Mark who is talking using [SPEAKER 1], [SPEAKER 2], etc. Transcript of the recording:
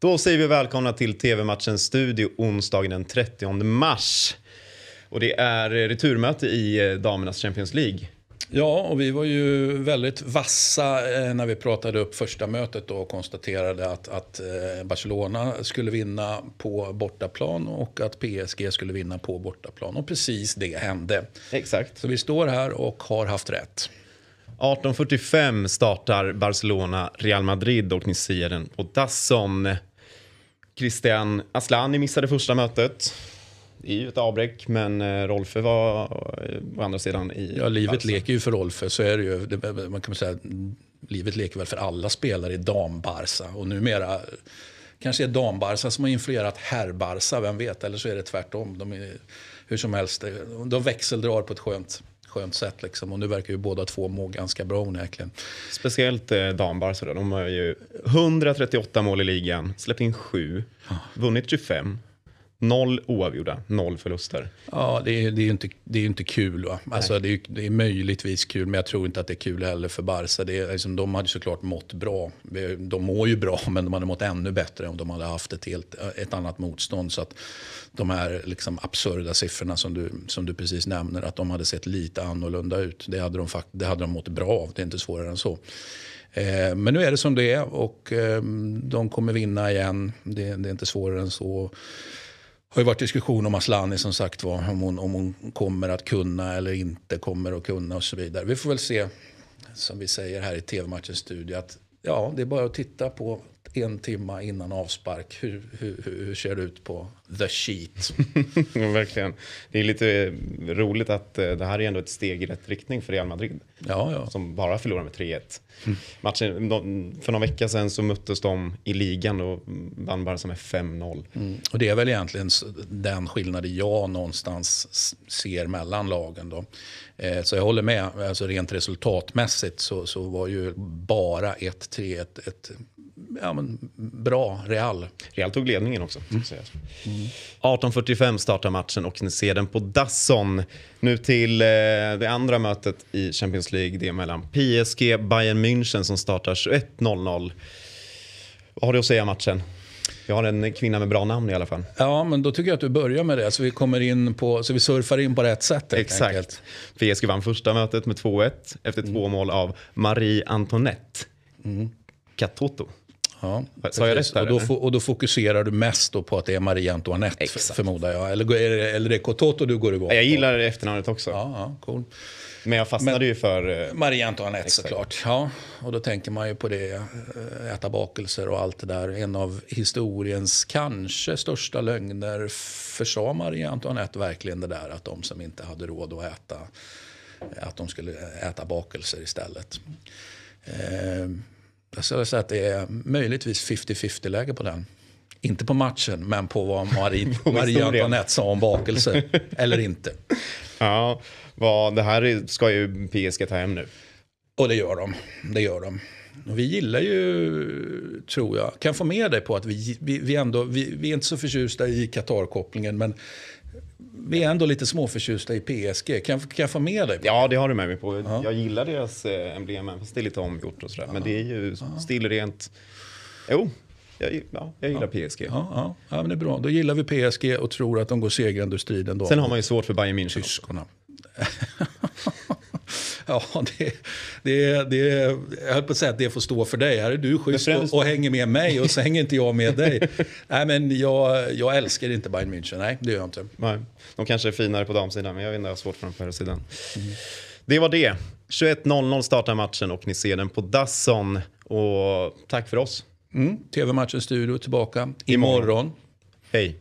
[SPEAKER 1] Då säger vi välkomna till TV-matchens studio onsdagen den 30 mars. Och det är returmöte i eh, damernas Champions League.
[SPEAKER 2] Ja, och vi var ju väldigt vassa eh, när vi pratade upp första mötet och konstaterade att, att eh, Barcelona skulle vinna på bortaplan och att PSG skulle vinna på bortaplan. Och precis det hände.
[SPEAKER 1] Exakt.
[SPEAKER 2] Så vi står här och har haft rätt.
[SPEAKER 1] 18.45 startar Barcelona Real Madrid och ni ser den på Dasson. Christian Aslani missade första mötet. Det är ju ett avbräck, men eh, Rolfe var eh, å andra sidan i...
[SPEAKER 2] Ja, livet
[SPEAKER 1] Barca.
[SPEAKER 2] leker ju för Rolfe, så är det ju. Det, man kan säga, livet leker väl för alla spelare i dambarsa. Och numera kanske är dambarsa som har influerat herrbarsa, vem vet? Eller så är det tvärtom. De är, hur som helst, de växeldrar på ett skönt, skönt sätt. Liksom. Och nu verkar ju båda två må ganska bra onekligen.
[SPEAKER 1] Speciellt eh, dambarsa då. De har ju 138 mål i ligan, släppt in 7, vunnit 25. Noll oavgjorda, noll förluster.
[SPEAKER 2] Ja, det är, det är ju inte, det är inte kul. Va? Alltså, det, är, det är möjligtvis kul, men jag tror inte att det är kul heller för Barca. Det är, liksom, de hade såklart mått bra. De mår ju bra, men de hade mått ännu bättre om de hade haft ett, helt, ett annat motstånd. Så att de här liksom, absurda siffrorna som du, som du precis nämner, att de hade sett lite annorlunda ut. Det hade de, det hade de mått bra av. Det är inte svårare än så. Eh, men nu är det som det är och eh, de kommer vinna igen. Det, det är inte svårare än så har ju varit diskussion om Aslani som sagt var. Om hon, om hon kommer att kunna eller inte kommer att kunna och så vidare. Vi får väl se, som vi säger här i TV-matchens studio, att ja, det är bara att titta på en timme innan avspark. Hur, hur, hur ser det ut på the sheet?
[SPEAKER 1] Verkligen. Det är lite roligt att eh, det här är ändå ett steg i rätt riktning för Real Madrid.
[SPEAKER 2] Ja, ja.
[SPEAKER 1] Som bara förlorar med 3-1. Matchen, för någon vecka sedan så möttes de i ligan och vann bara med 5-0.
[SPEAKER 2] Mm. Och det är väl egentligen den skillnaden jag någonstans ser mellan lagen. Då. Eh, så jag håller med. Alltså rent resultatmässigt så, så var ju bara 1-3 ett, ett ja, men bra Real.
[SPEAKER 1] Real tog ledningen också. sägas. 18.45 startar matchen och ni ser den på Dasson. Nu till eh, det andra mötet i Champions League. Det är mellan PSG Bayern München som startar 21.00. Vad har du att säga matchen? Jag har en kvinna med bra namn i alla fall.
[SPEAKER 2] Ja, men då tycker jag att du börjar med det. Så vi, kommer in på, så vi surfar in på rätt sätt. enkelt.
[SPEAKER 1] Exakt. PSG vann första mötet med 2-1 efter två mål av Marie Antoinette. Katoto.
[SPEAKER 2] Ja,
[SPEAKER 1] Sa jag rätt där,
[SPEAKER 2] och, då,
[SPEAKER 1] eller?
[SPEAKER 2] och då fokuserar du mest på att det är Marie Antoinette,
[SPEAKER 1] Exakt.
[SPEAKER 2] förmodar jag. Eller, eller det är Cototo du går igång
[SPEAKER 1] Jag
[SPEAKER 2] på?
[SPEAKER 1] gillar efternamnet också.
[SPEAKER 2] Ja, ja, cool.
[SPEAKER 1] Men jag fastnade ju för... eh,
[SPEAKER 2] Marie Antoinette såklart. Ja, och då tänker man ju på det, eh, äta bakelser och allt det där. En av historiens kanske största lögner. Försa Marie Antoinette verkligen det där att de som inte hade råd att äta, att de skulle äta bakelser istället. Eh, jag skulle säga att det är möjligtvis 50-50 läge på den. Inte på matchen, men på vad Marie. Antoinette sa om bakelser. Eller inte.
[SPEAKER 1] Ja, vad, det här är- ska ju PSG ta hem nu.
[SPEAKER 2] Och det gör de. Det gör de. Och vi gillar ju, tror jag, kan få med dig på att vi, vi, vi ändå, vi, vi är inte så förtjusta i Qatar-kopplingen, men vi är ändå lite småförtjusta i PSG. Kan, kan jag få med dig? På?
[SPEAKER 1] Ja, det har du med mig på. Jag gillar deras eh, emblem, fast det är lite omgjort och sådär. Men det är ju stilrent. Jo, jag, ja, jag gillar PSG.
[SPEAKER 2] Ja, ja, ja, men det är bra. Då gillar vi PSG och tror att de går segrande ur striden. Då.
[SPEAKER 1] Sen har man ju svårt för Bayern München. också.
[SPEAKER 2] Ja, det, det, det, jag höll på att säga att det får stå för dig. Här är du schysst och, och hänger med mig och så hänger inte jag med dig. Nej, men jag, jag älskar inte Bayern München. Nej, det gör jag inte.
[SPEAKER 1] Nej, de kanske är finare på damsidan, men jag vet inte, jag har svårt för dem på herrsidan. Det var det. 21.00 startar matchen och ni ser den på Dasson. Och tack för oss.
[SPEAKER 2] Mm. TV-matchen studio tillbaka
[SPEAKER 1] Imorgon.
[SPEAKER 2] imorgon.
[SPEAKER 1] Hej.